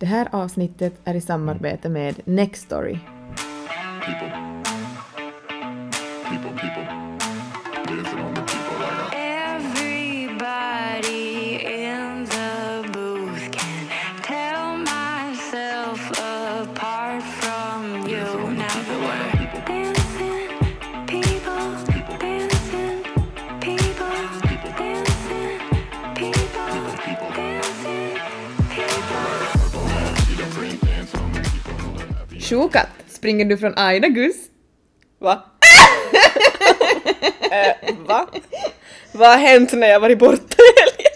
Det här avsnittet är i samarbete med Nextory. people. Sjokat, springer du från Aida Gus? Va? eh, va? Vad har hänt när jag varit borta i helgen?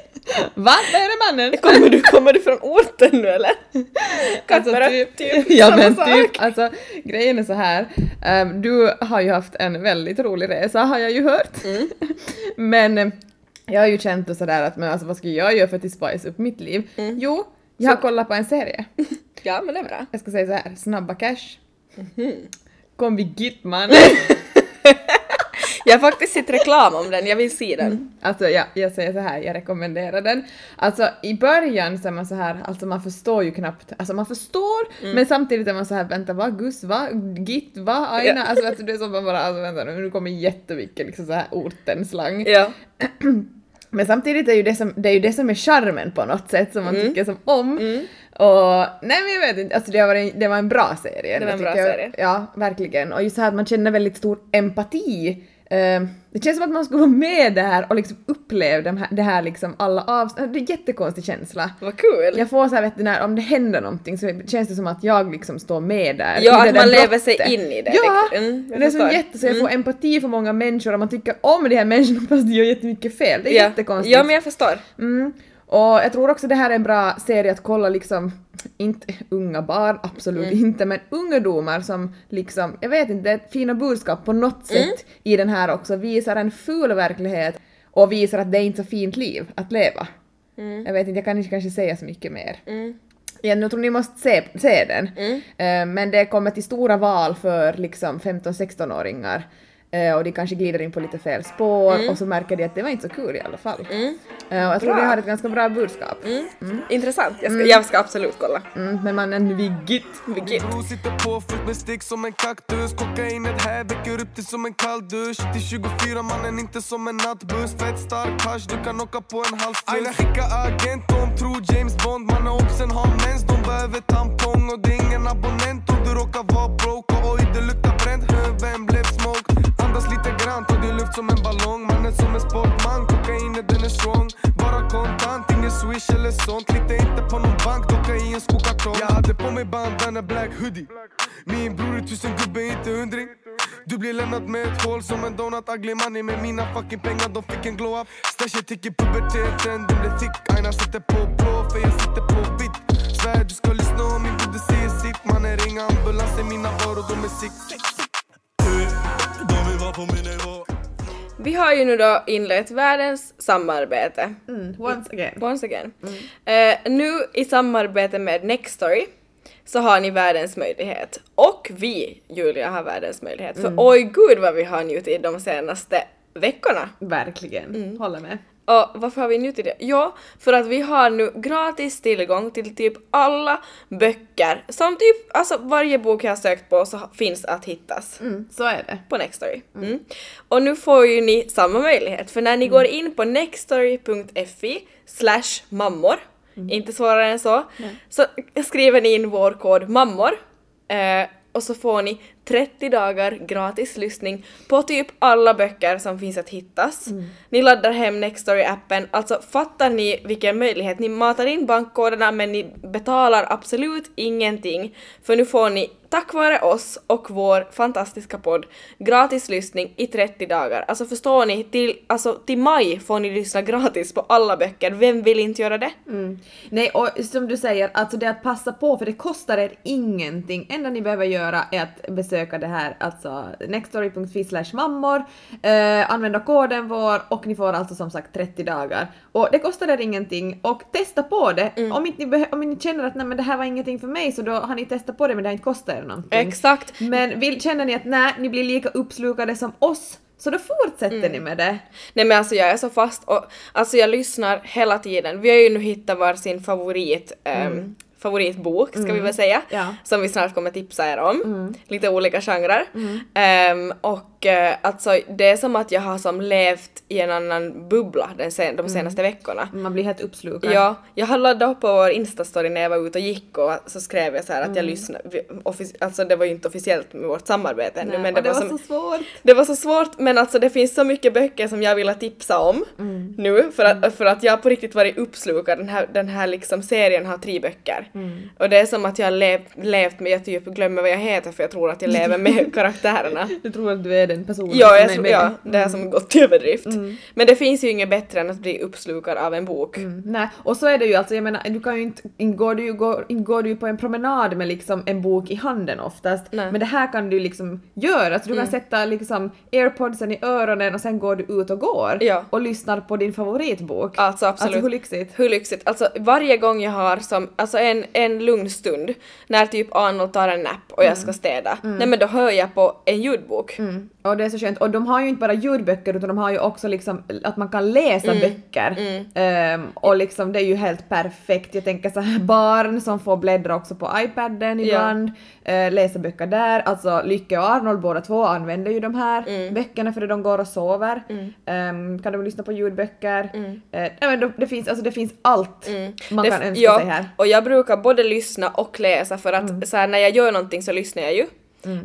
Va? Vad är det mannen? Kommer du, kommer du från orten nu eller? Alltså, typ, typ ja men sak. typ, alltså grejen är så här. ehm, du har ju haft en väldigt rolig resa har jag ju hört. Mm. men eh, jag har ju känt och sådär att men alltså vad ska jag göra för att spice upp mitt liv? Mm. Jo, jag har kollat på en serie. Ja men det är bra. Jag ska säga så här, Snabba Cash. Mhm. Kom vi git man. Jag har faktiskt sett reklam om den, jag vill se den. Alltså ja, jag säger så här, jag rekommenderar den. Alltså i början så är man så här, alltså man förstår ju knappt, alltså man förstår Mm. men samtidigt är man så här, vänta va, Gus va, Git va, Aina, Ja. alltså vet du, det är som man bara, alltså vänta nu, nu kommer jättemycket liksom så här ortenslang. Ja. Men samtidigt är ju det som, det är ju det som är charmen på något sätt som man Mm. tycker som om. Mm. Och nej men jag vet inte, alltså det, har varit, det var en bra serie. Det var en bra jag. serie. Ja, verkligen. Och just så här att man känner väldigt stor empati. Eh, det känns som att man skulle vara med där och liksom uppleva de här, det här liksom alla avsnitt. Det är en jättekonstig känsla. Vad kul! Jag får så här, vet du, när, om det händer någonting så känns det som att jag liksom står med där. Ja, att man lever sig in i det. Ja! Mm, jag det är så jätte, så jag får Mm. empati för många människor och man tycker om de här människorna fast de gör jättemycket fel. Det är ja. jättekonstigt. Ja men jag förstår. Mm. Och jag tror också det här är en bra serie att kolla liksom, inte unga barn, absolut Mm. inte, men ungdomar som liksom, jag vet inte, det är fina budskap på något Mm. sätt i den här också, visar en ful verklighet och visar att det är inte så fint liv att leva. Jag vet inte, jag kan inte kanske säga så mycket mer. Mm. Ja, nu tror ni måste se, se den. Mm. Eh, men det kommer till stora val för liksom 15-16-åringar. Eh, och de kanske glider in på lite fel spår och så märker de att det var inte så kul i alla fall. Mm. Eh, och jag tror Bra. det har ett ganska bra budskap. Mm. Intressant, jag ska, jag ska absolut kolla. Mm, men mannen Vigit. Vilket. Bro sitter på fullt med stick som en kaktus Kokainet här väcker upp dig som en kall dusch Till 24 mannen inte som en nattbuss Fett stark hasch, du kan åka på en halv Aina skicka agent, de tror James Bond Mannen oddsen har mens, de behöver tampong Och det är ingen abonnent om du råkar vara broke Och oj, swish eller sånt. Litar inte på någon bank, docka i en skokartong Jag hade på mig bandana black hoodie. Min bror är tusen gubbe, inte hundring. Du blir lämnad med ett hål som en donut. Ugly money med mina fucking pengar, de fick en glow up. Stashet gick i puberteten, den blev thick. Aina sitter på blå, för jag sitter på vitt. Svär du ska lyssna om min gubbe säger sitt. Mannen ring ambulans, i mina varor de är sick. Eh, de vill vara på min nivå. Vi har ju nu då inlett världens samarbete. Mm, once again. Once again. Eh, nu i samarbete med Nextory så har ni världens möjlighet. Och vi, Julia, har världens möjlighet. För oj gud vad vi har njutit de senaste veckorna. Verkligen. Håller med. Och varför har vi njutit det? Ja, för att vi har nu gratis tillgång till typ alla böcker som typ, alltså varje bok jag har sökt på så finns att hittas Mm, så är det. på Nextory. Mm. Och nu får ju ni samma möjlighet för när ni går in på nextory.fi slash mammor, inte svårare än så, så skriver ni in vår kod mammor eh, och så får ni 30 dagar gratis lyssning på typ alla böcker som finns att hittas. Ni laddar hem Nextory-appen, alltså fattar ni vilken möjlighet? Ni matar in bankkoderna men ni betalar absolut ingenting för nu får ni tack vare oss och vår fantastiska podd gratis lyssning i 30 dagar. Alltså förstår ni, till, alltså, till maj får ni lyssna gratis på alla böcker. Vem vill inte göra det? Mm. Nej, och som du säger, alltså det att passa på för det kostar er ingenting. enda ni behöver göra är att besöka det här, alltså nextory.fi mammor, eh, använda koden vår och ni får alltså som sagt 30 dagar. Och det kostar er ingenting och testa på det. Om, inte ni om ni känner att nej men det här var ingenting för mig så då har ni testat på det men det har inte kostat er någonting. Exakt. Men vill, känner ni att nej, ni blir lika uppslukade som oss så då fortsätter ni med det. Nej men alltså jag är så fast och alltså jag lyssnar hela tiden. Vi har ju nu hittat varsin favorit, ehm, favoritbok ska vi väl säga. Ja. Som vi snart kommer tipsa er om. Lite olika genrer. Ehm, och eh, alltså det är som att jag har som levt i en annan bubbla den sen, de senaste veckorna. Man blir helt uppslukad. Ja, jag har laddat upp på vår instastory när jag var ute och gick och så skrev jag så att Mm. jag lyssnade, vi- offic- alltså det var ju inte officiellt med vårt samarbete ännu Nej, men det, det var, var så svårt. det var så svårt men alltså det finns så mycket böcker som jag vill tipsa om Mm. nu för att, för att jag på riktigt varit uppslukad. Den här, den här liksom serien har tre böcker. Mm. Och det är som att jag har levt, levt med, jag typ glömmer vad jag heter för jag tror att jag lever med karaktärerna. Du tror att du är den personen Ja, som jag är tror, med. ja, det är som gått till överdrift. Men det finns ju inget bättre än att bli uppslukad av en bok. Mm, nej, och så är det ju alltså, jag menar, du kan ju inte, inte går du ju, går, inte går du ju på en promenad med liksom en bok i handen oftast, Nej. men det här kan du liksom göra, så du kan sätta liksom airpodsen i öronen och sen går du ut och går Ja. och lyssnar på din favoritbok. Alltså absolut. Alltså hur lyxigt? Hur lyxigt? Alltså varje gång jag har som, alltså en, en lugn stund när typ Arnold tar en nap och jag ska städa, nej men då hör jag på en ljudbok. Mm. Och det är så skönt. Och de har ju inte bara ljudböcker utan de har ju också liksom att man kan läsa Mm. böcker. Ehm, och liksom det är ju helt perfekt. Jag tänker så här barn som får bläddra också på iPaden ibland, eh, läsa böcker där. Alltså Lycke och Arnold båda två använder ju de här Mm. böckerna för de går och sover. Ehm, kan de lyssna på ljudböcker. Nej men de, det, finns, alltså det finns allt man Mm. Det kan önska ja, sig här. Och jag brukar både lyssna och läsa för att Mm. så här, när jag gör någonting så lyssnar jag ju.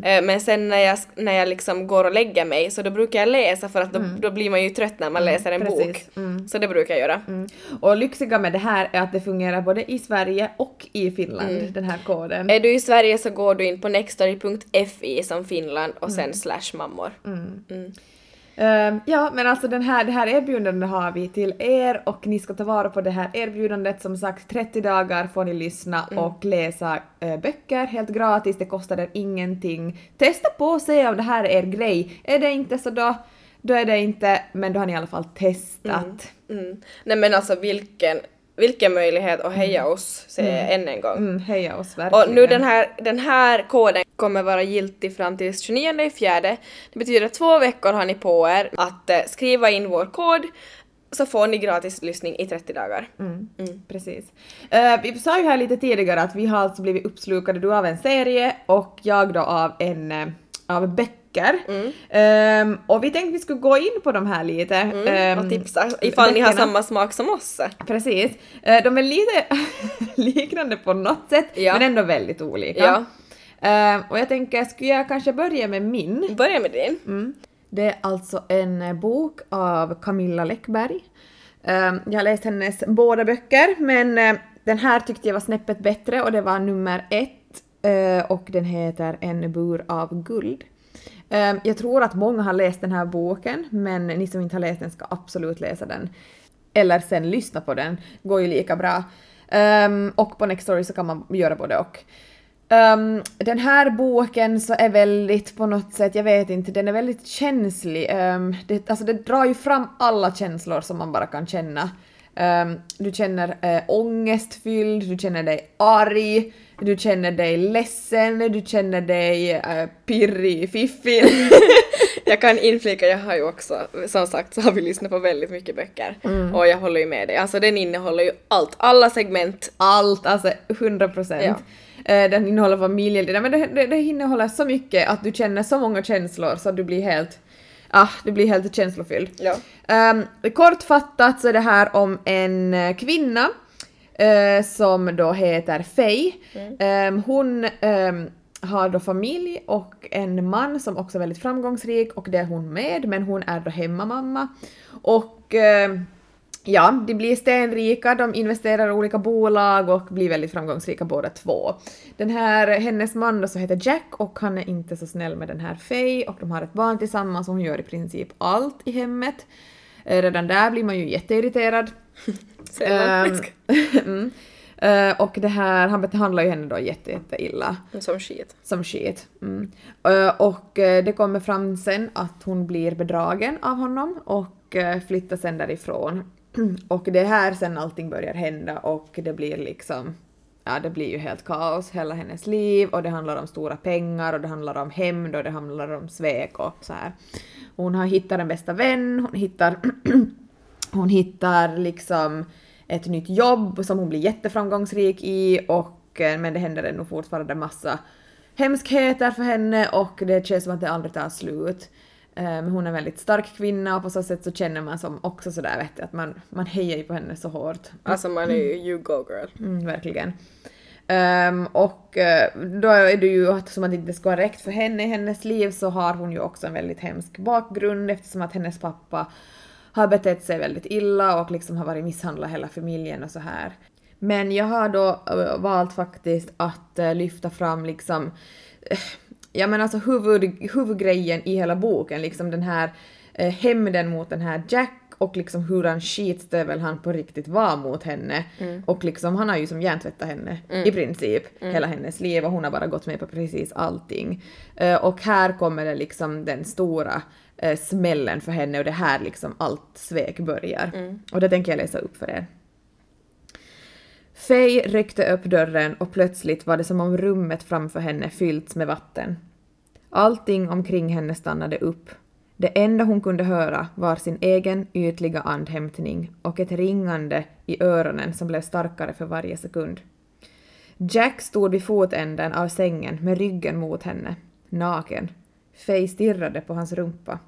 Eh, Men sen när jag, när jag liksom går och lägger mig så då brukar jag läsa för att då, då blir man ju trött när man läser en Mm. precis. bok. Så det brukar jag göra. Mm. Och lyxiga med det här är att det fungerar både i Sverige och i Finland, Mm. den här koden. Är du i Sverige så går du in på nextory.fi som Finland och Mm. sen slash mammor. Ehm, ja, men alltså den här, det här erbjudandet har vi till er och ni ska ta vara på det här erbjudandet. Som sagt, 30 dagar får ni lyssna och läsa eh, böcker helt gratis. Det kostar er ingenting. Testa på och se om det här är er grej. Är det inte så då, då är det inte, men då har ni i alla fall testat. Mm. Nej men alltså vilken, vilken möjlighet att heja oss, säger jag än en gång. Mm, heja oss verkligen. Och nu den här, den här koden kommer vara giltig fram till 29 i fjärde. Det betyder att två veckor har ni på er att eh, skriva in vår kod så får ni gratis lyssning i 30 dagar. Mm. Precis. Eh, vi sa ju här lite tidigare att vi har alltså blivit uppslukade du av en serie och jag då av en eh, av böcker. Ehm, och vi tänkte vi skulle gå in på de här lite. Ehm, och tipsa ifall ni har böckerna. samma smak som oss. Precis. Eh, de är lite liknande på något sätt Ja. men ändå väldigt olika. Ja. Ehm, och jag tänker, skulle jag kanske börja med min? Börja med din. Mm. Det är alltså en bok av Camilla Läckberg. Ehm, jag har läst hennes båda böcker, men eh, den här tyckte jag var snäppet bättre och det var nummer ett eh, och den heter En bur av guld. Ehm, jag tror att många har läst den här boken, men ni som inte har läst den ska absolut läsa den. Eller sen lyssna på den, går ju lika bra. Ehm, och på Nextory så kan man göra både och. Um, den här boken så är väldigt på något sätt, jag vet inte, den är väldigt känslig. Um, det, alltså det drar ju fram alla känslor som man bara kan känna. Ehm, du känner uh, ångestfylld, du känner dig arg, du känner dig ledsen, du känner dig uh, pirrig, fiffig. Jag kan inflika, jag har ju också, som sagt så har vi lyssnat på väldigt mycket böcker. Och jag håller ju med dig. Alltså den innehåller ju allt, alla segment. Allt, alltså 100 procent. Ja. Eh, Den innehåller familjeliv, men det, det, det innehåller så mycket att du känner så många känslor så att du blir helt, ah, du blir helt känslofylld. Ja. Um, kortfattat så är det här om en eh, kvinna eh, som då heter Faye. Ehm, hon ehm, har då familj och en man som också är väldigt framgångsrik och det är hon med, men hon är då hemmamamma. Och ehm, Ja, de blir stenrika, de investerar i olika bolag och blir väldigt framgångsrika båda två. Den här, hennes man då så heter Jack och han är inte så snäll med den här Faye och de har ett barn tillsammans och hon gör i princip allt i hemmet. Eh, Redan där blir man ju jätteirriterad. Mm. Eh, och det här, han behandlar ju henne då jätte, jätte illa Som skit. som skit. Mm. Eh, och eh, det kommer fram sen att hon blir bedragen av honom och flyttar sen därifrån. Och det är här sen allting börjar hända och det blir liksom Ja, det blir ju helt kaos, hela hennes liv och det handlar om stora pengar och det handlar om hämnd och det handlar om svek och så här. Hon har hittat en bästa vän, hon hittar hon hittar liksom ett nytt jobb som hon blir jätteframgångsrik i och eh, men det händer ännu fortfarande massa hemskheter för henne och det känns som att det aldrig tar slut. Eh, Men hon är en väldigt stark kvinna och på så sätt så känner man som också sådär vet du, att man, man hejar ju på henne så hårt. Alltså man är ju you go girl. Mm, verkligen. Ehm, och eh, då är det ju att som att det inte ska ha räckt för henne i hennes liv så har hon ju också en väldigt hemsk bakgrund eftersom att hennes pappa har betett sig väldigt illa och liksom har varit misshandlad hela familjen och så här. Men jag har då eh, valt faktiskt att lyfta fram liksom ja men alltså huvud, huvudgrejen i hela boken, liksom den här eh, hämnden mot den här Jack och liksom hur han skitstövel han på riktigt var mot henne. Och liksom han har ju som hjärntvättat henne i princip hela hennes liv och hon har bara gått med på precis allting. Eh, och här kommer det liksom den stora eh, smällen för henne och det här liksom allt svek börjar. Och det tänker jag läsa upp för er. Faye ryckte upp dörren och plötsligt var det som om rummet framför henne fyllts med vatten. Allting omkring henne stannade upp. Det enda hon kunde höra var sin egen ytliga andhämtning och ett ringande i öronen som blev starkare för varje sekund. Jack stod vid fotänden av sängen med ryggen mot henne, naken. Faye stirrade på hans rumpa.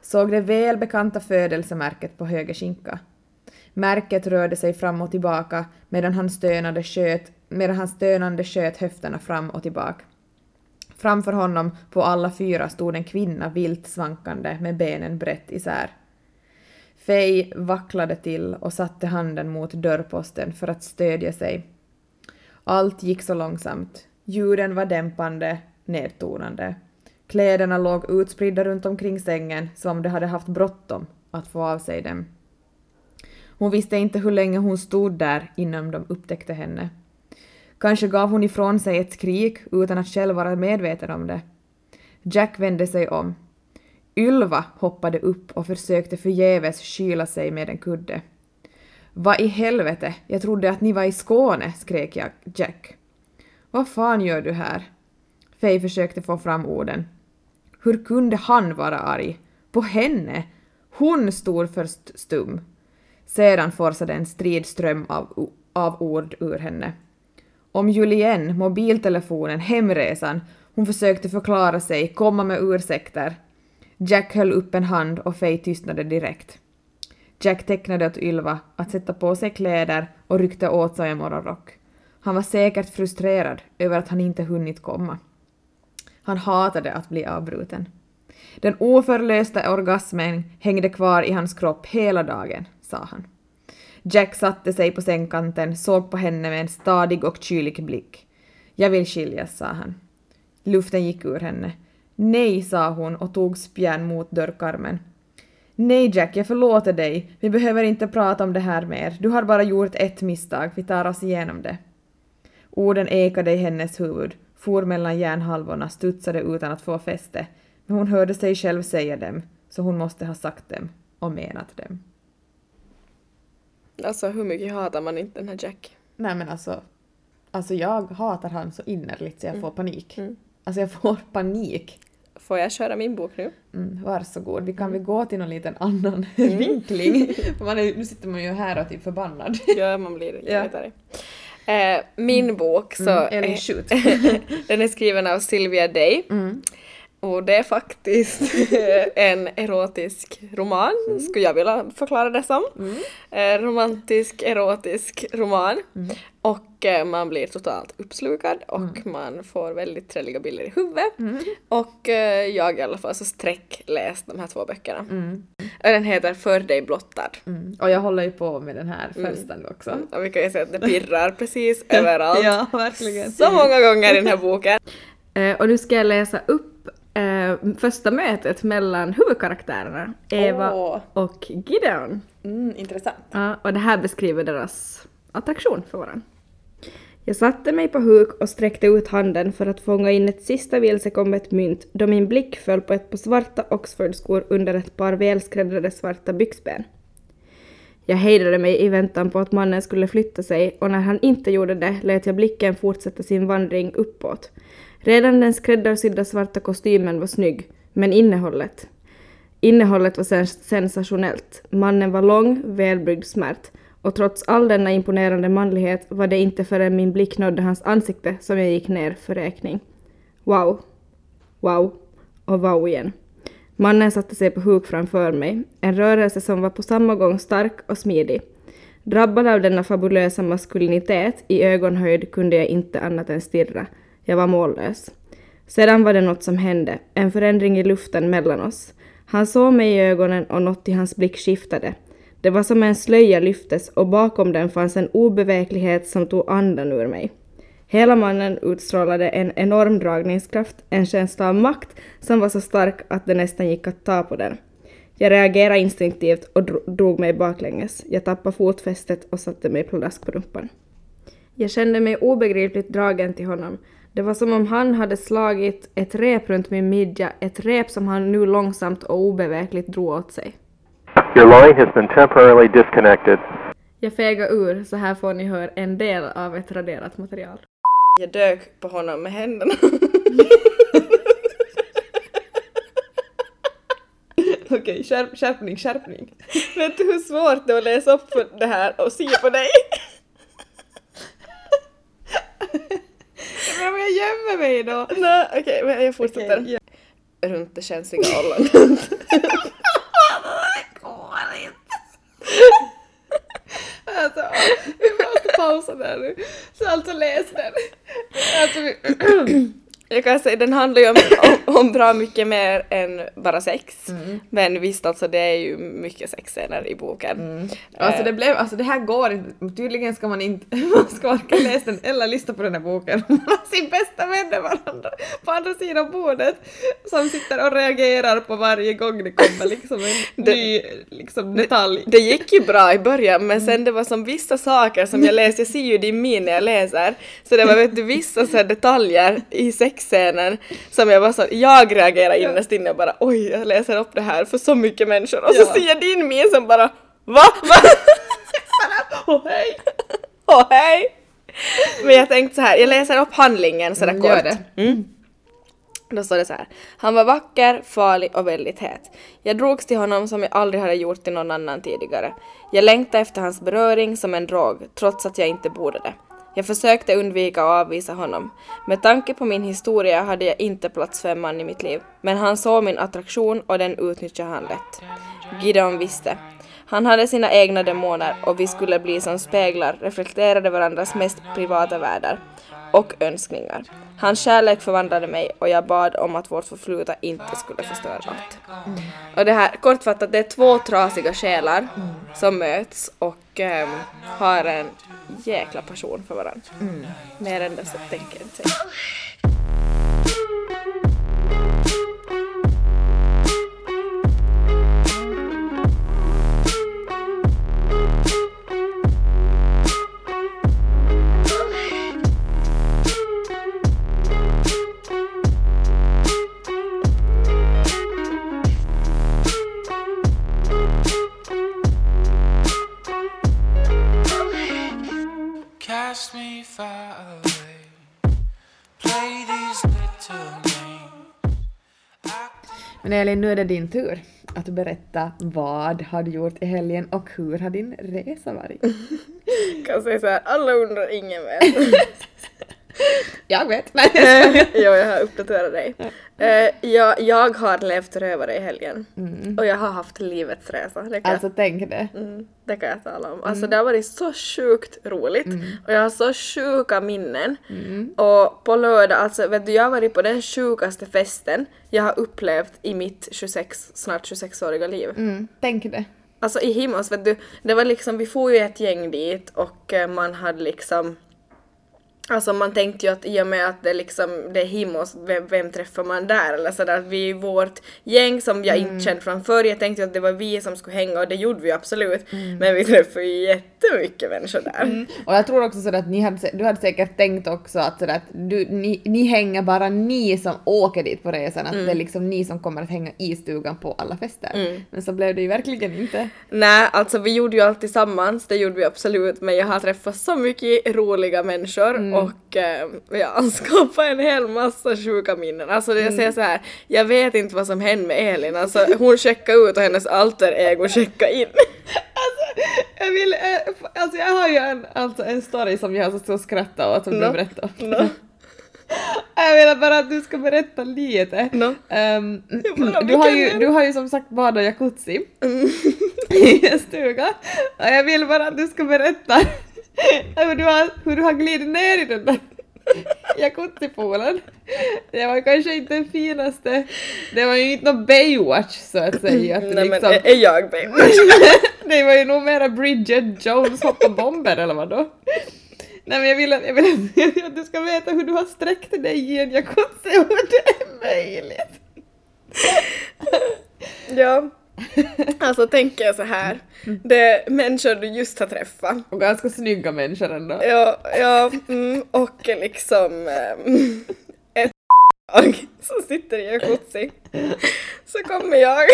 Såg det välbekanta födelsemärket på höger skinka. Märket rörde sig fram och tillbaka medan han stönade sköt, medan han stönande sköt höfterna fram och tillbaka. Framför honom på alla fyra stod en kvinna vilt svankande med benen brett isär. Faye vacklade till och satte handen mot dörrposten för att stödja sig. Allt gick så långsamt. Ljuden var dämpande, nedtonande. Kläderna låg utspridda runt omkring sängen som om de hade haft bråttom att få av sig dem. Hon visste inte hur länge hon stod där innan de upptäckte henne. Kanske gav hon ifrån sig ett skrik utan att själv vara medveten om det. Jack vände sig om. Ylva hoppade upp och försökte förgäves kyla sig med en kudde. Vad i helvete, jag trodde att ni var i Skåne, skrek jag Jack. Vad fan gör du här? Faye försökte få fram orden. Hur kunde han vara arg? På henne? Hon stod först stum. Sedan forsade en stridström av, av ord ur henne. Om Julien, mobiltelefonen, hemresan, hon försökte förklara sig, komma med ursäkter. Jack höll upp en hand och Faye tystnade direkt. Jack tecknade åt Ylva att sätta på sig kläder och ryckte åt sig en morgonrock. Han var säkert frustrerad över att han inte hunnit komma. Han hatade att bli avbruten. Den oförlösta orgasmen hängde kvar i hans kropp hela dagen, sa han. Jack satte sig på sängkanten, såg på henne med en stadig och kylig blick. Jag vill skiljas, sa han. Luften gick ur henne. Nej, sa hon och tog spjärn mot dörrkarmen. Nej Jack, jag förlåter dig. Vi behöver inte prata om det här mer. Du har bara gjort ett misstag. Vi tar oss igenom det. Orden ekade i hennes huvud, for mellan hjärnhalvorna, studsade utan att få fäste. Men hon hörde sig själv säga dem, så hon måste ha sagt dem och menat dem. Alltså hur mycket hatar man inte den här Jack? Nej men alltså, alltså jag hatar han så innerligt så jag får panik. Alltså jag får panik. Får jag köra min bok nu? Mm, varsågod, vi kan väl gå till någon liten annan vinkling. För man är, nu sitter man ju här och typ förbannad. Ja, man blir Ja. lite arg. Eh, min bok så... Mm, Elin, eh, shoot. den är skriven av Sylvia Day. Mm. Och det är faktiskt en erotisk roman, Mm. skulle jag vilja förklara det som. Eh, romantisk, erotisk roman. Mm. Och eh, man blir totalt uppslukad och man får väldigt trevliga bilder i huvudet. Och eh, jag i alla fall så sträckläst de här två böckerna. Och Den heter För dig blottad. Mm. Och jag håller ju på med den här nu också. Och vi kan ju säga att det pirrar precis överallt. Ja, verkligen. Så många gånger i den här boken. Och nu ska jag läsa upp eh, första mötet mellan huvudkaraktärerna, Eva Åh. och Gideon. Mm, intressant. Ja, och det här beskriver deras attraktion för varandra. Jag satte mig på huk och sträckte ut handen för att fånga in ett sista vilsekommet mynt då min blick föll på ett par svarta Oxfordskor under ett par välskräddade svarta byxben. Jag hejdade mig i väntan på att mannen skulle flytta sig och när han inte gjorde det lät jag blicken fortsätta sin vandring uppåt. Redan den skräddarsydda svarta kostymen var snygg, men innehållet? Innehållet var sens- sensationellt. Mannen var lång, välbryggd smärt Och trots all denna imponerande manlighet var det inte förrän min blick nådde hans ansikte som jag gick ner för räkning. Wow. Wow. Och wow igen. Mannen satte sig på huk framför mig, en rörelse som var på samma gång stark och smidig. Drabbad av denna fabulösa maskulinitet i ögonhöjd kunde jag inte annat än stirra. Jag var mållös. Sedan var det något som hände, en förändring i luften mellan oss. Han såg mig i ögonen och något i hans blick skiftade. Det var som en slöja lyftes och bakom den fanns en obeveklighet som tog andan ur mig. Hela mannen utstrålade en enorm dragningskraft, en känsla av makt som var så stark att det nästan gick att ta på den. Jag reagerade instinktivt och drog mig baklänges. Jag tappade fotfästet och satte mig pladask på rumpan. Jag kände mig obegripligt dragen till honom. Det var som om han hade slagit ett rep runt min midja, ett rep som han nu långsamt och obevekligt drog åt sig. Your line has been temporarily disconnected. Jag fegade ur, så här får ni höra en del av ett raderat material. Jag dök på honom med händerna. Okej, skärp, skärpning, skärpning. Vet du hur svårt det är att läsa upp för det här och se på dig? Men om jag gömmer mig då? Nej, okej, men jag fortsätter. Okej, Runt det känsliga ollonet. Alltså, vi måste pausa där nu. Så alltså läs den. Alltså, vi, Jag kan säga, den handlar ju om, om, om bra mycket mer än bara sex. Men visst alltså det är ju mycket sexscener i boken. alltså det blev, alltså det här går inte, tydligen ska man inte, man ska varken läsa den eller lyssna på den här boken. Man har sin bästa vän varandra på andra sidan bordet som sitter och reagerar på varje gång det kommer liksom en Det- ny liksom, detalj. Det gick ju bra i början men sen det var som vissa saker som jag läste, jag ser ju det i min när jag läser, så det var vet du vissa så detaljer i sexscenen som jag var så, jag reagerar innerst inne och bara oj jag läser upp det här för så mycket människor och så Ja. ser jag din min som bara va? va? Åh hej! Åh hej! Men jag tänkte så här, jag läser upp handlingen sådär Mm, kort. det. Då står det så här. Han var vacker, farlig och väldigt het. Jag drogs till honom som jag aldrig hade gjort till någon annan tidigare. Jag längtade efter hans beröring som en drog, trots att jag inte borde det. Jag försökte undvika att avvisa honom. Med tanke på min historia hade jag inte plats för en man i mitt liv. Men han såg min attraktion och den utnyttjade han lätt. Gideon visste. Han hade sina egna demoner och vi skulle bli som speglar, reflekterade varandras mest privata världar och önskningar. Hans kärlek förvandlade mig och jag bad om att vårt förflutna inte skulle förstöra allt. Och det här, kortfattat, det är två trasiga själar som möts och ehm, har en jäkla passion för varandra. Mer än det så tänker jag inte säga. Far away. Play these little games. Men Elin, nu är det din tur att berätta vad har du gjort i helgen och hur har din resa varit? kan säga så här, alla undrar, ingen vet. Jag vet! Nej, jag jag har uppdaterat dig. Eh, jag, jag har levt rövare i helgen. Och jag har haft livets resa. Det kan, Alltså tänk det. mm, det kan jag tala om. Alltså det har varit så sjukt roligt. Och jag har så sjuka minnen. Och på lördag, alltså vet du, jag har varit på den sjukaste festen jag har upplevt i mitt 26, snart 26-åriga liv. Mm, tänk det. Alltså i Himmels, vet du, det var liksom, vi får ju ett gäng dit och eh, man hade liksom Alltså man tänkte ju att i och med att det liksom, det är Himmels, vem, vem träffar man där? Eller sådär, vi är vårt gäng som jag inte kände från förr, jag tänkte ju att det var vi som skulle hänga och det gjorde vi absolut. Men vi träffade ju jättemycket människor där. Och jag tror också sådär att ni hade, du hade säkert tänkt också att, sådär att du, ni, ni hänger bara ni som åker dit på resan, att det är liksom ni som kommer att hänga i stugan på alla fester. Men så blev det ju verkligen inte. Nej, alltså vi gjorde ju allt tillsammans, det gjorde vi absolut, men jag har träffat så mycket roliga människor och eh, jag skapade en hel massa sjuka minnen. Alltså jag säger så här, jag vet inte vad som hände med Elin, alltså hon checkade ut och hennes alter ego checkade in. Alltså Jag vill, eh, alltså jag har ju en, alltså en story som jag har så skrattat åt som Nå. du berättade. Nå. Jag vill bara att du ska berätta lite. Nå. Ehm, bara, du, har ju, du har ju som sagt badat jacuzzi Mm. i en stuga. Och jag vill bara att du ska berätta hur du har, hur du har glidit ner i den där jacuzzipoolen. Det var kanske inte den finaste, det var ju inte någon Baywatch så att säga. Att Nej men liksom, är, är jag baby? det var ju nog mera Bridget Jones hoppa bomber eller vadå? Nej men jag vill, att, jag, vill att, jag vill att du ska veta hur du har sträckt dig i en jacuzzi och hur det är möjligt. Ja. Alltså tänker jag så här. Det är människor du just har träffat. Och ganska snygga människor ändå. Ja, ja mm, och liksom ehm, ett som sitter i jacuzzi. Så kommer jag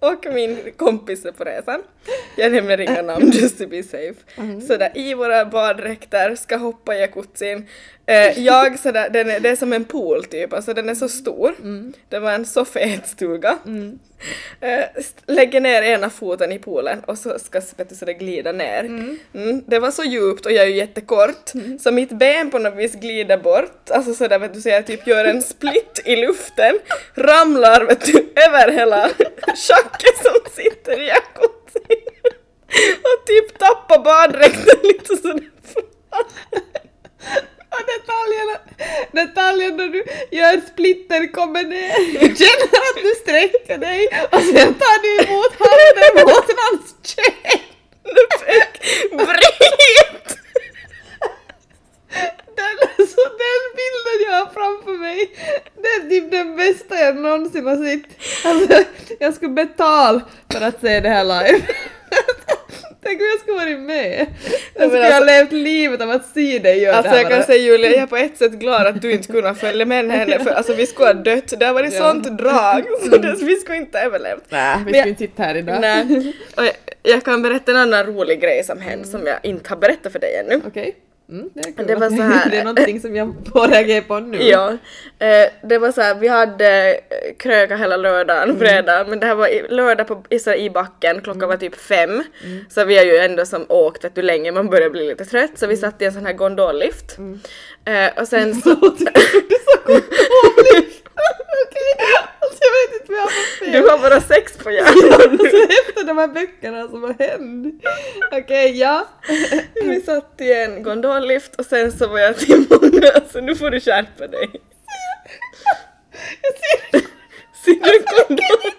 och min kompis är på resan. Jag nämner inga namn just to be safe. Sådär i våra baddräkter ska hoppa i jacuzzin. Eh, jag sådär, den är, det är som en pool typ, alltså den är så stor. Det var en så fet stuga. Eh, st- lägger ner ena foten i poolen och så ska vet du, så det glida ner. Mm. Det var så djupt och jag är ju jättekort så mitt ben på något vis glider bort, alltså sådär vet du så jag typ gör en split i luften, ramlar vet du över hela schacket som sitter i jacuzzin och typ tappar baddräkten lite sådär Och detaljerna, detaljerna när du gör splitter kommer ner, du känner att du sträcker dig och sen tar du emot handen mot hans käk. Brit! Den, så den bilden jag har framför mig, det är typ den bästa jag någonsin har sett. Alltså, jag skulle betala för att se det här live. Tänk om jag skulle varit med. Jag skulle alltså- ha levt livet av att se dig göra Alltså det här. jag kan säga Julia, jag är på ett sätt glad att du inte kunde följa med henne för alltså vi skulle ha dött, det har varit Ja. sånt drag så det, vi skulle inte ha överlevt. Nej, vi jag- inte sitta här idag. Nej. Och jag, jag kan berätta en annan rolig grej som hände som jag inte har berättat för dig ännu. Okej. Mm, det, är kul. Det var så här- det är någonting som jag får reagera på nu. Ja, eh, det var så här, vi hade eh, kröka hela lördagen, fredag, men det här var lördag på, i, så i backen, klockan var typ fem. Så vi har ju ändå som åkt vet du länge, man börjar bli lite trött, så vi satt i en sån här gondollift. Eh, och sen så... Okej, alltså jag vet inte vad jag har för fel. du har bara sex på hjärnan nu. Alltså de här böckerna som har hänt. Okej, ja. Vi satt i en gondollift och sen så var jag till många, så nu får du skärpa dig. Jag ser Ser du en gondollift?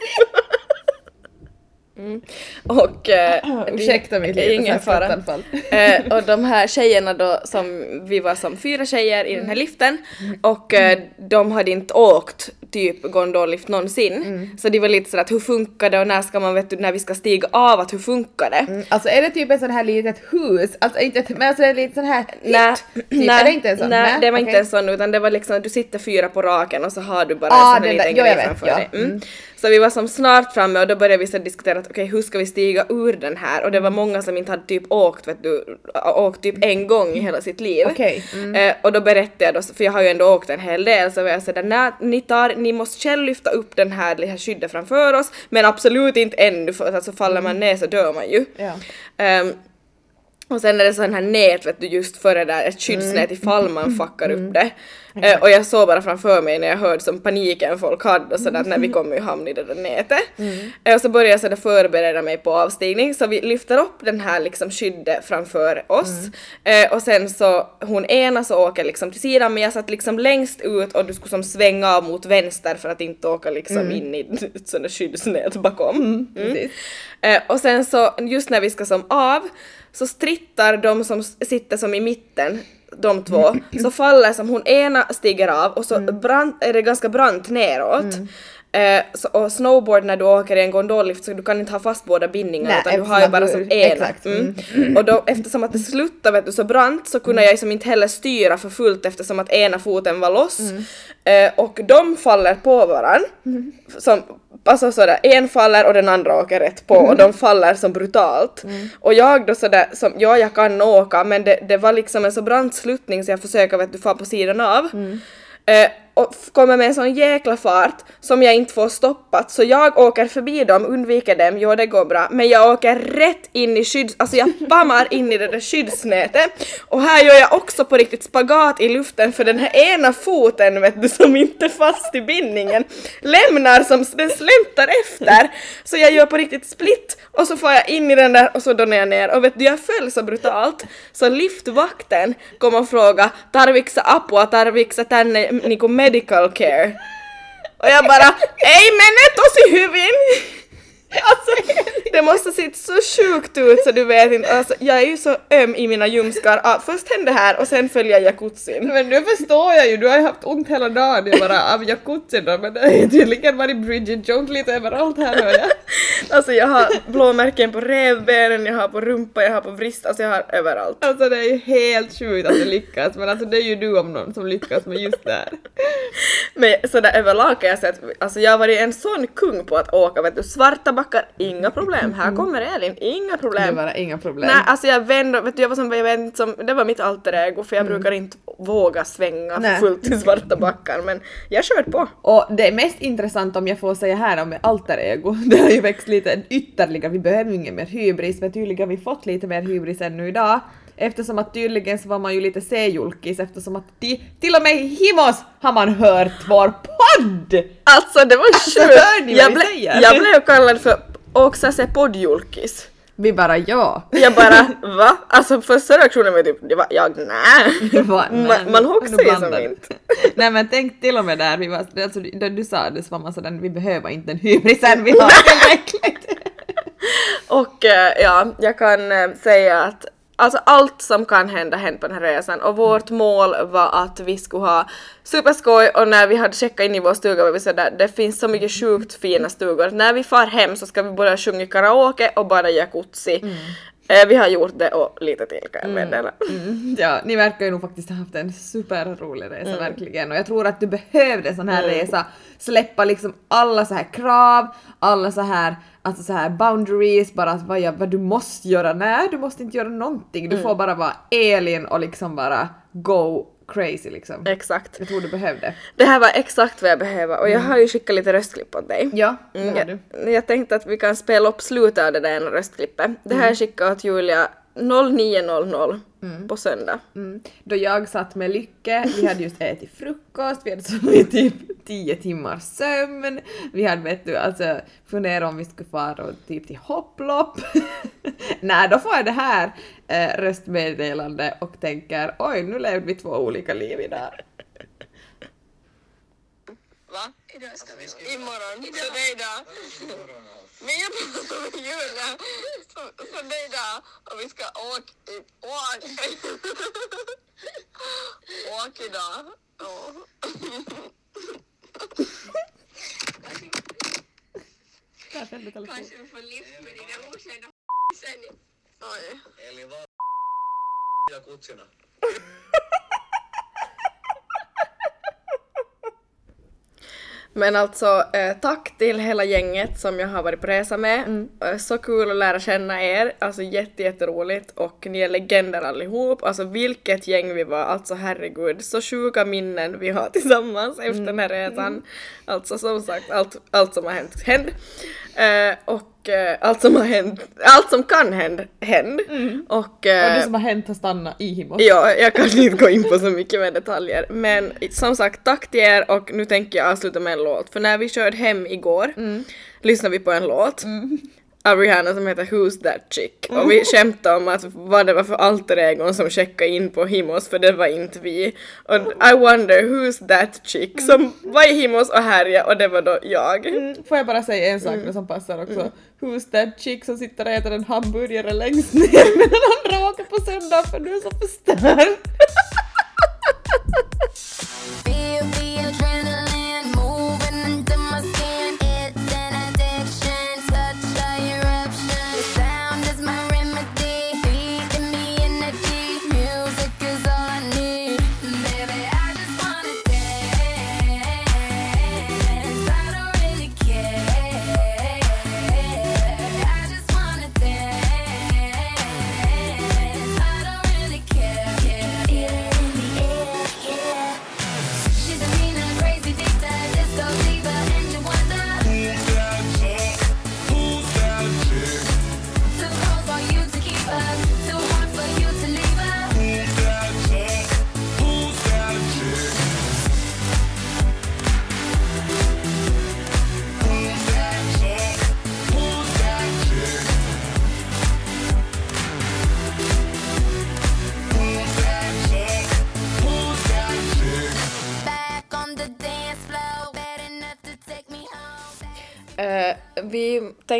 Mm. Och... Eh, Ursäkta mitt liv, Ingen fara. Eh, och de här tjejerna då som, vi var som fyra tjejer i den här liften och eh, de hade inte åkt typ gondollift någonsin. Så de var lite sådär att hur funkar det och när ska man vet du när vi ska stiga av att hur funkar det? Mm, Alltså är det typ en sån här litet hus? Alltså inte ett, men alltså är det lite sån här Nej? Typ. är det inte en sån? nej, det var inte okej. en sån utan det var liksom du sitter fyra på raken och så har du bara Ah, en sån här liten grej framför ja. dig. Mm. Mm. Så vi var som snart framme och då började vi så diskutera att okej hur ska vi stiga ur den här och det var många som inte hade typ åkt vet du, åkt typ en gång i hela sitt liv. Mm. Eh, och då berättade jag då, för jag har ju ändå åkt en hel del, så var jag sådär när ni tar, ni måste själv lyfta upp den här, det här skyddet framför oss men absolut inte ännu för att alltså faller man ner så dör man ju. Ja. Ehm, och sen är det sån här nät vet du just före där, ett skyddsnät ifall man fuckar upp det. Eh, och jag såg bara framför mig när jag hörde som paniken folk hade och sådär att när vi kommer i hamn i det där nätet. Eh, och så började jag sådär förbereda mig på avstigning så vi lyfter upp den här liksom skyddet framför oss. Eh, och sen så hon ena så åker liksom till sidan men jag satt liksom längst ut och du skulle som svänga av mot vänster för att inte åka liksom in i ett sånt där skyddsnät bakom. Mm. Precis. Eh, och sen så just när vi ska som av så strittar de som sitter som i mitten, de två, så faller som hon ena stiger av och så Mm. brant, är det ganska brant neråt. Eh, så, och snowboard när du åker i en gondollift så du kan inte ha fast båda bindningarna Nej, utan du har ju bara som ena. exakt, Mm. Och då eftersom att det slutade vet du, så brant så kunde jag som inte heller styra för fullt eftersom att ena foten var loss. Eh, och de faller på varann. Som, alltså sådär, en faller och den andra åker rätt på och de faller som brutalt. Och jag då sådär, som, ja jag kan åka men det, det var liksom en så brant sluttning så jag försöker vet du få på sidan av. Eh, och kommer med en sån jäkla fart som jag inte får stoppat. Så jag åker förbi dem, undviker dem, jo det går bra, men jag åker rätt in i skydds... Alltså jag bammar in i det där skyddsnätet. Och här gör jag också på riktigt spagat i luften för den här ena foten vet du som inte är fast i bindningen lämnar som den släntar efter. Så jag gör på riktigt split och så får jag in i den där och så donar jag ner. Och vet du jag föll så brutalt så liftvakten kom och frågade tarviksa apua, tarviksa tänne niinku medical care och jag bara ei mene tosi hyvin! Alltså, det måste se så sjukt ut så du vet inte, alltså, jag är ju så öm i mina ljumskar. Ah, först hände det här och sen följer jag jacuzzin. Men nu förstår jag ju, du har ju haft ont hela dagen bara av jacuzzin då, men det har tydligen varit Bridget Jones lite överallt här hör jag. Alltså jag har blåmärken på revbenen, jag har på rumpa, jag har på vrist, alltså jag har överallt. Alltså det är ju helt sjukt att det lyckas, men alltså det är ju du om någon som lyckas med just det här. Men sådär överlag kan jag säga att alltså jag har varit en sån kung på att åka, vet du, svarta backar, inga problem. Här kommer Elin, inga Det problem. var inga problem. Nej, alltså jag vände, vet du, jag var som, jag inte, som, det var mitt alter ego för jag brukar inte våga svänga Nej. fullt i svarta backar men jag körde på. Och det är mest intressant om jag får säga här om alter ego, det har ju växt lite ytterligare, vi behöver ju ingen mer hybris, men tydligen har vi fått lite mer hybris ännu idag. Eftersom att tydligen så var man ju lite C-julkis eftersom att ti, till och med i Himos har man hört vår podd! Alltså det var hör ni sjukt! vad Jag, vi ble, jag blev kallad för också se poddjulkis. Vi bara ja. Jag bara va? Alltså första reaktionen var typ, det var jag nej. Man man hoxar ju som inte. Nej men tänk till och med där, vi var, alltså, när du sa det så var man sådär, vi behöver inte den hybrisen, vi har tillräckligt. Och eh, ja, jag kan eh, säga att Alltså allt som kan hända hände på den här resan. Och vårt mål var att vi skulle ha superskoj. Och när vi hade checkat in i vår stuga var vi sådär, det finns så mycket sjukt fina stugor. När vi far hem så ska vi börja sjunga karaoke och bara jacuzzi. Eh, vi har gjort det och lite till kan jag meddela. Mm, ja, ni verkar ju nog faktiskt ha haft en superrolig resa verkligen. Och jag tror att du behövde en sån här resa, släppa liksom alla så här krav, alla så här, alltså så här boundaries, bara att vad, jag, vad du måste göra, nej du måste inte göra någonting, du får bara vara Elin och liksom bara go crazy liksom. Exakt. Jag tror du behövde. Det här var exakt vad jag behöver och jag har ju skickat lite röstklipp åt dig. Ja, det Mm, har du. jag, jag tänkte att vi kan spela upp slutet av det där ena röstklippet. Det här skickade åt Julia 09.00 på söndag. Mm. Då jag satt med Lycke, vi hade just ätit frukost, vi hade sovit typ 10 timmars sömn, vi hade vet du alltså funderat om vi skulle fara och typ till hopplopp. Nej, då får jag det här eh, röstmeddelande och tänker oj, nu levde vi två olika liv idag. Va? Imorgon. Så det är idag. Men jag pratar med Julia. Så, så det är idag. Och vi ska åka. i- Åk. Åk idag. Ja. Kanske du får lift med dina okända sen. Oj. Elin var jacuzzina. Men alltså eh, tack till hela gänget som jag har varit på resa med. Eh, Så kul att lära känna er, alltså jätte jätteroligt och ni är legender allihop. Alltså vilket gäng vi var, alltså herregud så sjuka minnen vi har tillsammans efter den här resan. Alltså som sagt allt, allt som har hänt hände. Eh, och eh, allt som har hänt, allt som kan hända hände. Och, Och det eh, som har hänt har stannat i Himos. Ja, jag kan inte gå in på så mycket mer detaljer. Men som sagt, tack till er och nu tänker jag avsluta med en låt. För när vi körde hem igår lyssnade vi på en låt av Rihanna som heter Who's That Chick? Och vi skämtade om att vad det var för alter egon som checkade in på Himos för det var inte vi. Och I wonder who's that chick som var i Himos och härjade och det var då jag. Mm, Får jag bara säga en sak nu som passar också? Who's that chick som sitter och äter en hamburgare längst ner medan andra åker på söndag för du är så förstörd.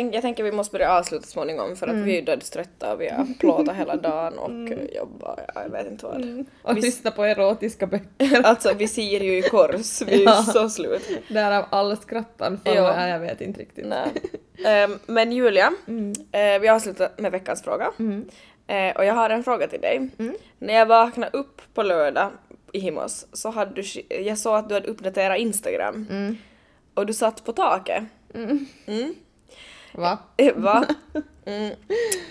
tänk, jag tänker vi måste börja avsluta småningom för att vi är dödströtta och vi har plåtat hela dagen och mm. jobbat, ja, jag vet inte vad. Och Vi- lyssna på erotiska böcker. Alltså vi ser ju i kors, vi är Ja. så slut. Därav all skrattan Ja. ja. jag vet inte riktigt. Ehm, men Julia, Mm. eh, vi avslutar med veckans fråga. Eh, och jag har en fråga till dig. Mm. När jag vaknade upp på lördag i Himos så hade du, jag såg att du hade uppdaterat Instagram. Mm. Och du satt på taket. Va? Eh, Va? Mm.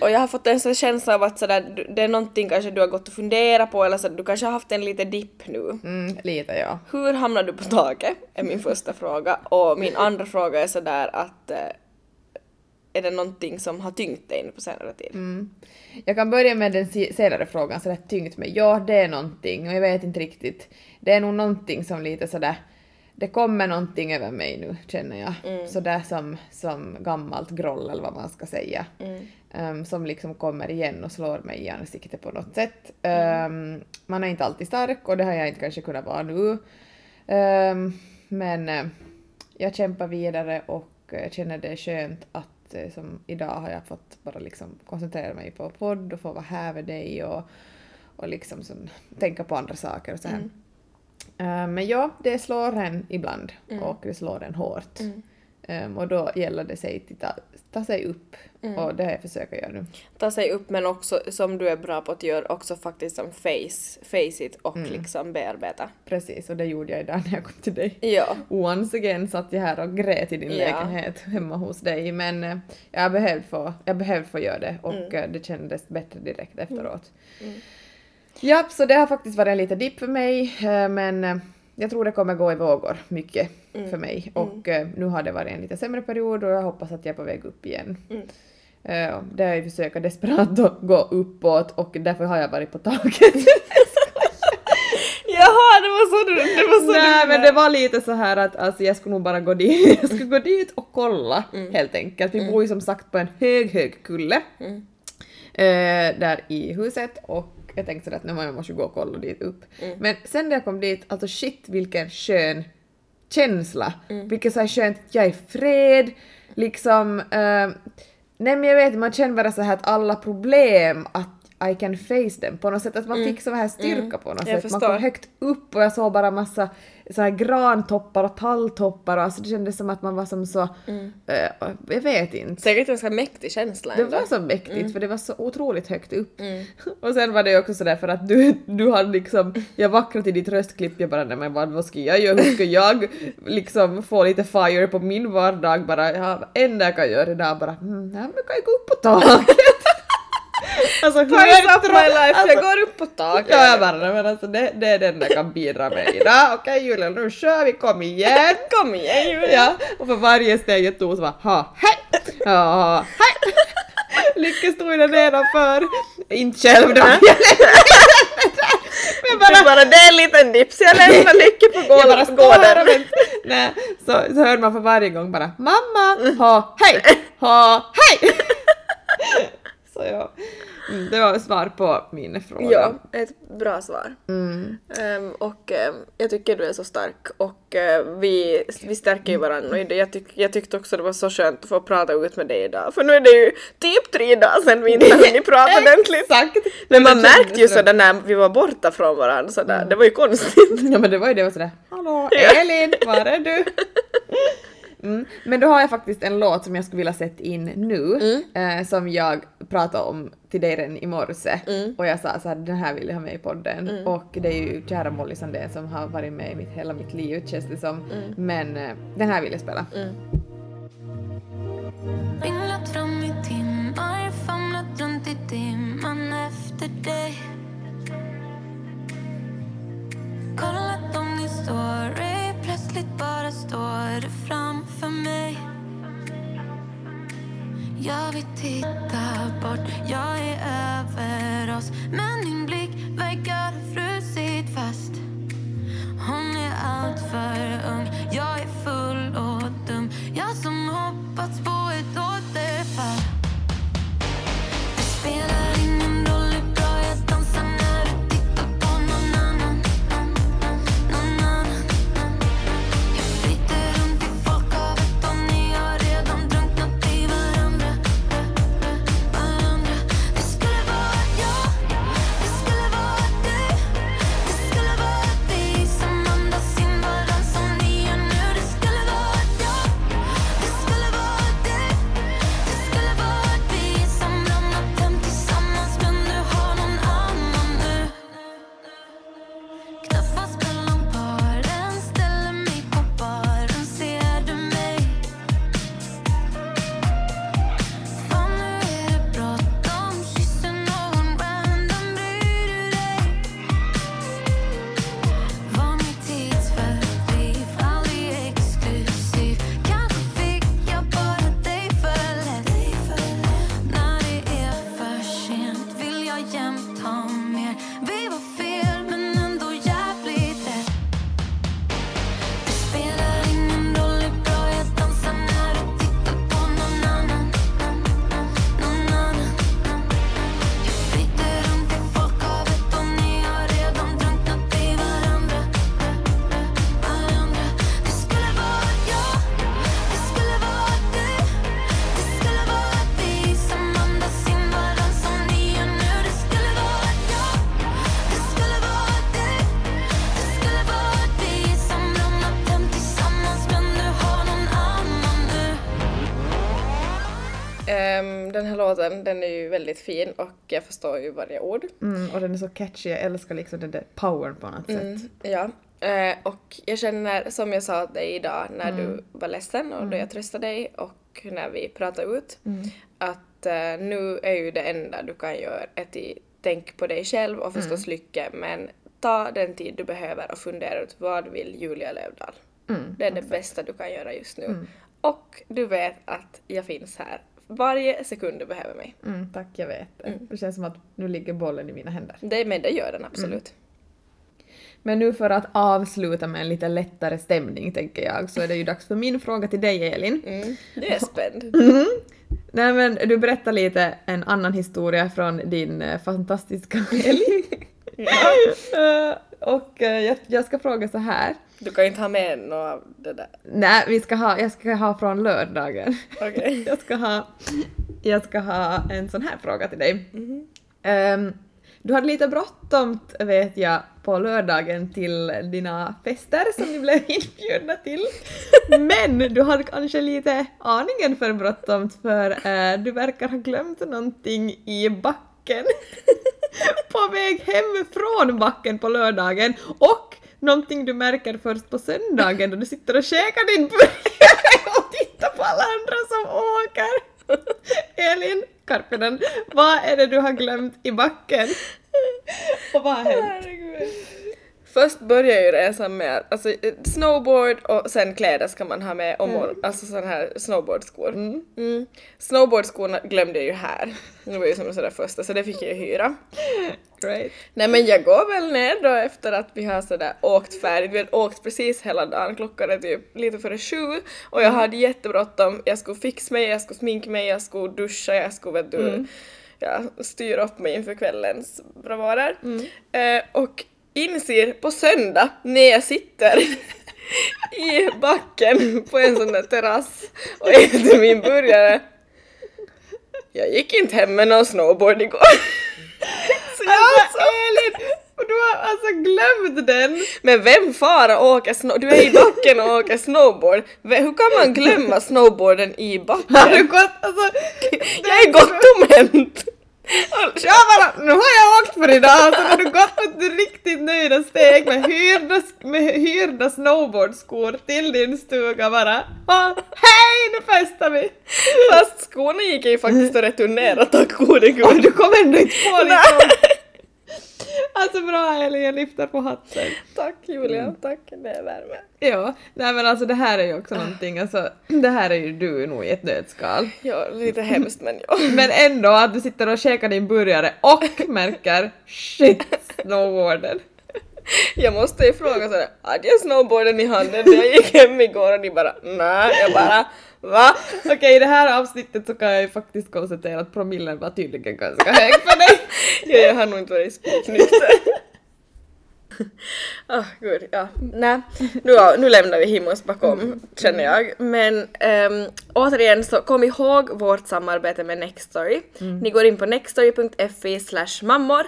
Och jag har fått en sån känsla av att sådär, det är någonting kanske du har gått och funderat på eller så du kanske har haft en liten dipp nu. Mm, lite ja. Hur hamnade du på taket? Är min första fråga. Och min andra fråga är sådär att eh, är det någonting som har tyngt dig nu på senare tid? Mm. Jag kan börja med den senare frågan, sådär tyngt med. Ja, det är någonting och jag vet inte riktigt. Det är nog någonting som lite sådär, det kommer någonting över mig nu känner jag. Sådär som, som gammalt groll eller vad man ska säga. Ehm, som liksom kommer igen och slår mig i ansiktet på något sätt. Ehm, man är inte alltid stark och det har jag inte kanske kunnat vara nu. Ehm, men eh, jag kämpar vidare och eh, känner det skönt att eh, som idag har jag fått bara liksom koncentrera mig på podd och få vara här med dig och, och liksom som, tänka på andra saker och så här. Eh, men ja, det slår en ibland och det slår en hårt. Ehm, och då gäller det sig att ta, ta sig upp och det har jag försökt göra nu. Ta sig upp men också som du är bra på att göra också faktiskt som face, face it och liksom bearbeta. Precis, och det gjorde jag idag när jag kom till dig. Ja. Once again satt jag här och grät i din Ja. lägenhet hemma hos dig men eh, jag behövde få, jag behövde få göra det och Mm. eh, det kändes bättre direkt efteråt. Ja, så det har faktiskt varit en liten dipp för mig eh, men eh, jag tror det kommer gå i vågor mycket Mm. för mig och eh, nu har det varit en lite sämre period och jag hoppas att jag är på väg upp igen. Mm. Det har jag försökt desperat att gå uppåt och därför har jag varit på taket. Jaha, det var så du, det var så Nej du men det var lite så här att alltså, jag skulle nog bara gå dit, jag skulle gå dit och kolla Mm. helt enkelt. Vi bor ju som sagt på en hög, hög kulle Mm. eh, där i huset och jag tänkte sådär att nu jag måste gå och kolla dit upp. Mm. Men sen när jag kom dit, alltså shit vilken skön känsla. Mm. Vilket så här skönt jag är fred, liksom. Eh, nej men jag vet man känner bara så här att alla problem, att I can face them på något sätt, att man fick så här styrka på något Mm. Jag sätt. Man förstår. kom högt upp och jag såg bara massa så här grantoppar och talltoppar och alltså det kändes som att man var som så, Mm. eh, jag vet inte. Säkert en ganska mäktig känsla Det ändå. var så mäktigt för det var så otroligt högt upp. Mm. Och sen var det ju också sådär för att du, du hade liksom, jag vacklade i ditt röstklipp, jag bara nej men vad, vad ska jag göra, hur ska jag liksom få lite fire på min vardag bara, ja, enda jag kan göra idag bara, mm, nej, men kan jag gå upp på taket? alltså Spice up my life, alltså, jag går upp på taket. Ja, jag bara, men alltså det, det är den jag kan bidra med idag. Okej Julia, nu kör vi, kom igen! Kom igen Julia! Ja, och för varje steg jag tog så var ha, hej! Ha, hej! Lycka stod där nedanför. Inte själv då. Men Bara, bara det är en liten dips, jag lämnar Lycke på jag bara gården. står här och. Nej, så, så hörde man för varje gång bara mamma, ha, hej! Ha, hej! Så ja, mm, det var svar på min fråga. Ja, ett bra svar. Mm. Ehm, och ehm, jag tycker du är så stark och eh, vi, vi stärker ju varandra jag, tyck, jag tyckte också det var så skönt att få prata ut med dig idag för nu är det ju typ tre dagar sedan vi inte hunnit prata ordentligt. Exakt! Men man märkte ju så. sådär när vi var borta från varandra sådär, det var ju konstigt. Ja men det var ju det var sådär Hallå. Elin, var är du? Mm. Men då har jag faktiskt en låt som jag skulle vilja sätta in nu, Mm. eh, som jag pratade om till dig redan i morse. Mm. Och jag sa så här, den här vill jag ha med i podden. Och det är ju kära Molly Sandén som har varit med i mitt, hela mitt liv känns det som. Mm. Men eh, den här vill jag spela. Jag vill titta bort, jag är över oss. Låten den är ju väldigt fin och jag förstår ju varje ord. Mm, och den är så catchy, jag älskar liksom den där powern på något Mm, sätt. ja. Eh, och jag känner, som jag sa till dig idag när Mm. du var ledsen och då jag tröstade dig och när vi pratade ut, Mm. att eh, nu är ju det enda du kan göra att tänk på dig själv och förstås Mm. lycka men ta den tid du behöver och fundera ut vad vill Julia Lövdahl? Mm, det är det bästa du kan göra just nu. Mm. Och du vet att jag finns här varje sekund du behöver mig. Mm, tack, jag vet det. Det känns som att nu ligger bollen i mina händer. Det, men det gör den absolut. Men nu för att avsluta med en lite lättare stämning tänker jag så är det ju dags för min fråga till dig Elin. Mm. Det är spänd. Mhm. Nej men du berättar lite en annan historia från din eh, fantastiska helg. Eh, och eh, jag, jag ska fråga så här. Du kan inte ha med något av det där. Nej, vi ska ha, jag ska ha från lördagen. Okej. jag, ska ha, jag ska ha en sån här fråga till dig. Ehm, du hade lite bråttom vet jag på lördagen till dina fester som ni blev inbjudna till. Men du hade kanske lite aningen för bråttom för eh, du verkar ha glömt någonting i backen. på väg hem från backen på lördagen och någonting du märker först på söndagen då du sitter och käkar din burgare och tittar på alla andra som åker. Elin Karppinen, vad är det du har glömt i backen? Och vad har hänt? Först börjar ju resan med alltså, eh, snowboard och sen kläder ska man ha med och mor- alltså sådana här snowboardskor. Mm. Snowboardskorna glömde jag ju här. Det var ju som sådär första så det fick jag ju hyra. Great. Nej men jag går väl ner då efter att vi har sådär åkt färdigt. Vi hade åkt precis hela dagen, klockan är typ lite före sju och jag hade jättebråttom. Jag skulle fixa mig, jag skulle sminka mig, jag skulle duscha, jag skulle vet du, ja, styra upp mig inför kvällens bravader. Eh, och inser på söndag när jag sitter i backen på en sån där terrass och äter min burgare. Jag gick inte hem med någon snowboard igår. Så jag Alltså Elin! Du har alltså glömt den! Men vem fara och åker snow... Du är i backen och åker snowboard. Hur kan man glömma snowboarden i backen? Har du gått alltså... Jag är gott moment! Ja bara, nu har jag åkt för idag, så har du gått med ett riktigt nöjda steg med hyrda, med hyrda snowboardskor till din stuga bara. Ah, hej nu festar vi! Fast skorna gick jag ju faktiskt att returnera, tack gode Och gud. du kom ändå inte på liksom. Alltså bra Elin, jag lyfter på hatten. Tack Julia, tack. Det är värme. Ja, nej men alltså det här är ju också någonting, alltså det här är ju du nog i ett nötskal. Ja, lite hemskt men ja. Men ändå att du sitter och käkar din burgare och märker shit, snowboarden. Jag måste ju fråga sådär, hade jag snowboarden i handen när jag gick hem igår och de bara nej, jag bara va? Okej, i det här avsnittet så kan jag ju faktiskt konstatera att promillen var tydligen ganska hög för dig. Ja, jag har nog inte varit spiknykter. Ah, gud, ja. Nej, nu, nu lämnar vi Himmels bakom, känner jag. Men ehm, återigen, så kom ihåg vårt samarbete med Nextory. Ni går in på nextory.fi slash mammor.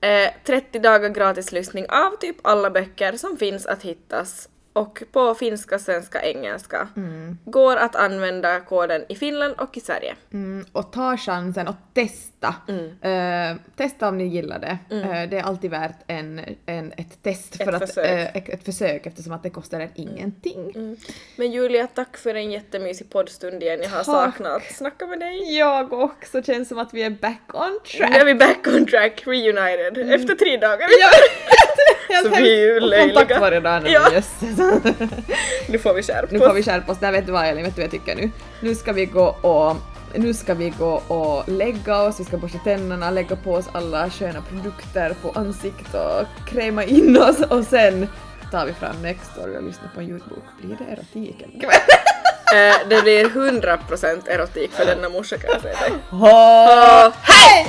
Eh, 30 dagar gratis lyssning av typ alla böcker som finns att hittas och på finska, svenska, engelska. Går att använda koden i Finland och i Sverige. Mm, och ta chansen och testa. Eh, testa om ni gillar det. Eh, det är alltid värt en, en, ett test Ett för att, försök. eh, ett, ett försök eftersom att det kostar er ingenting. Men Julia, tack för en jättemysig poddstund igen. Jag har Tack. saknat snacka med dig. Jag också, känns som att vi är back on Nu track. är vi back on track, reunited, efter tre dagar. Ja, Så vi är ju löjliga. kontakt varje dag nu, Ja. Nu får vi skärpa Nu får vi skärpa oss. Nej, vet du vad Elin, vet du vad jag tycker nu? Nu ska vi gå och nu ska vi gå och lägga oss, vi ska borsta tänderna, lägga på oss alla sköna produkter på ansiktet och kräma in oss och sen tar vi fram Nextory och lyssnar på en ljudbok. Blir det erotik kväll? Eh, det blir 100% erotik för denna morsa kan jag säga dig. Hej!